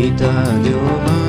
Bendita Jehová.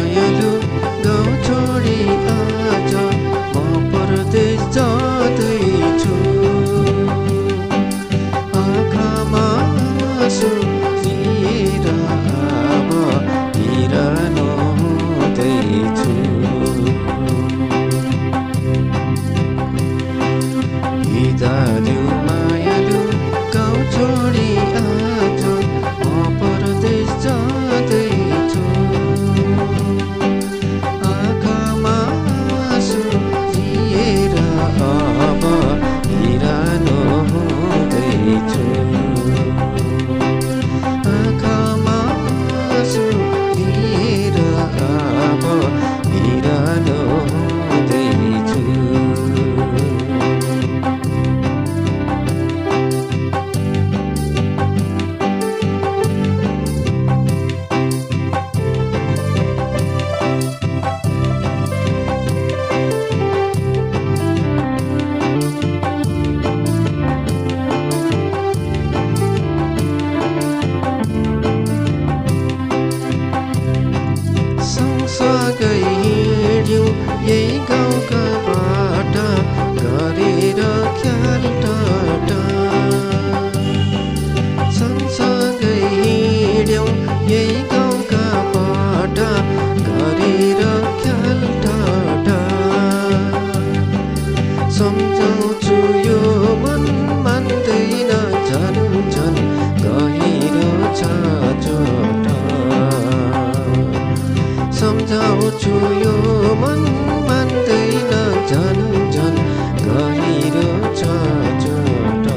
मेरो चोट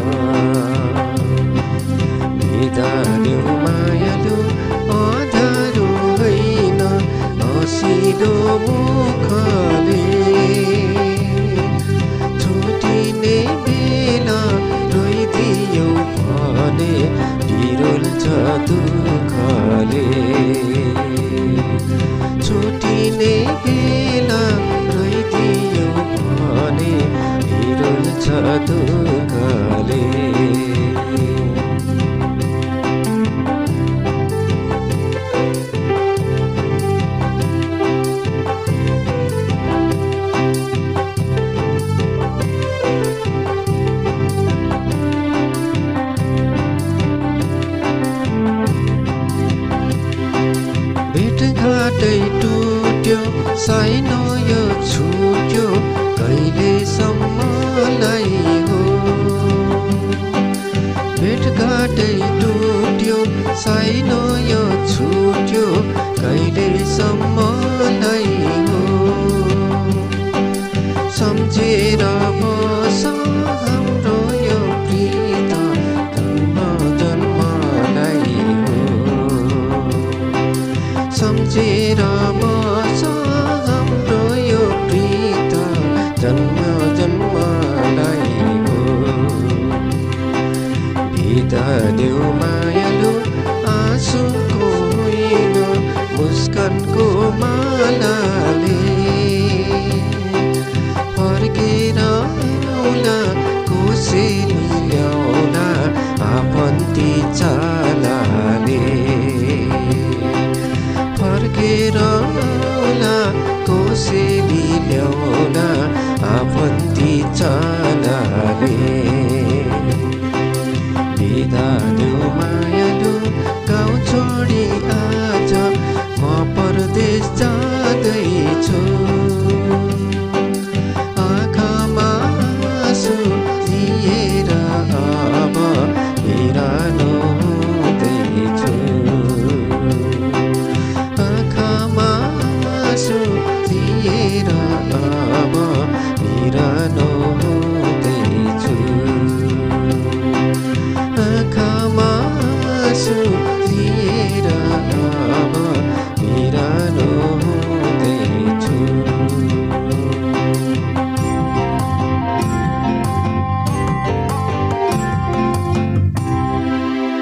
मायालु होइन हँसिलो मुखले। छुटिने बेला रोइदियो भने विरल छ ಬದುಕಲೇ sai nói ở chúa साइनो यो छुट्यो कहिलेसम्मलाई हो सम्झेर बस हाम्रो यो प्रीत जन्म जन्मलाई हो सम्झेर बस हाम्रो यो प्रीत जन्म जन्मलाई हो बिदा देऊ मुस्कानको मालाले फर्केर आउला कोसेली ल्याउला आफन्ती चालाले। फर्केर आउला कोसेली ल्याउला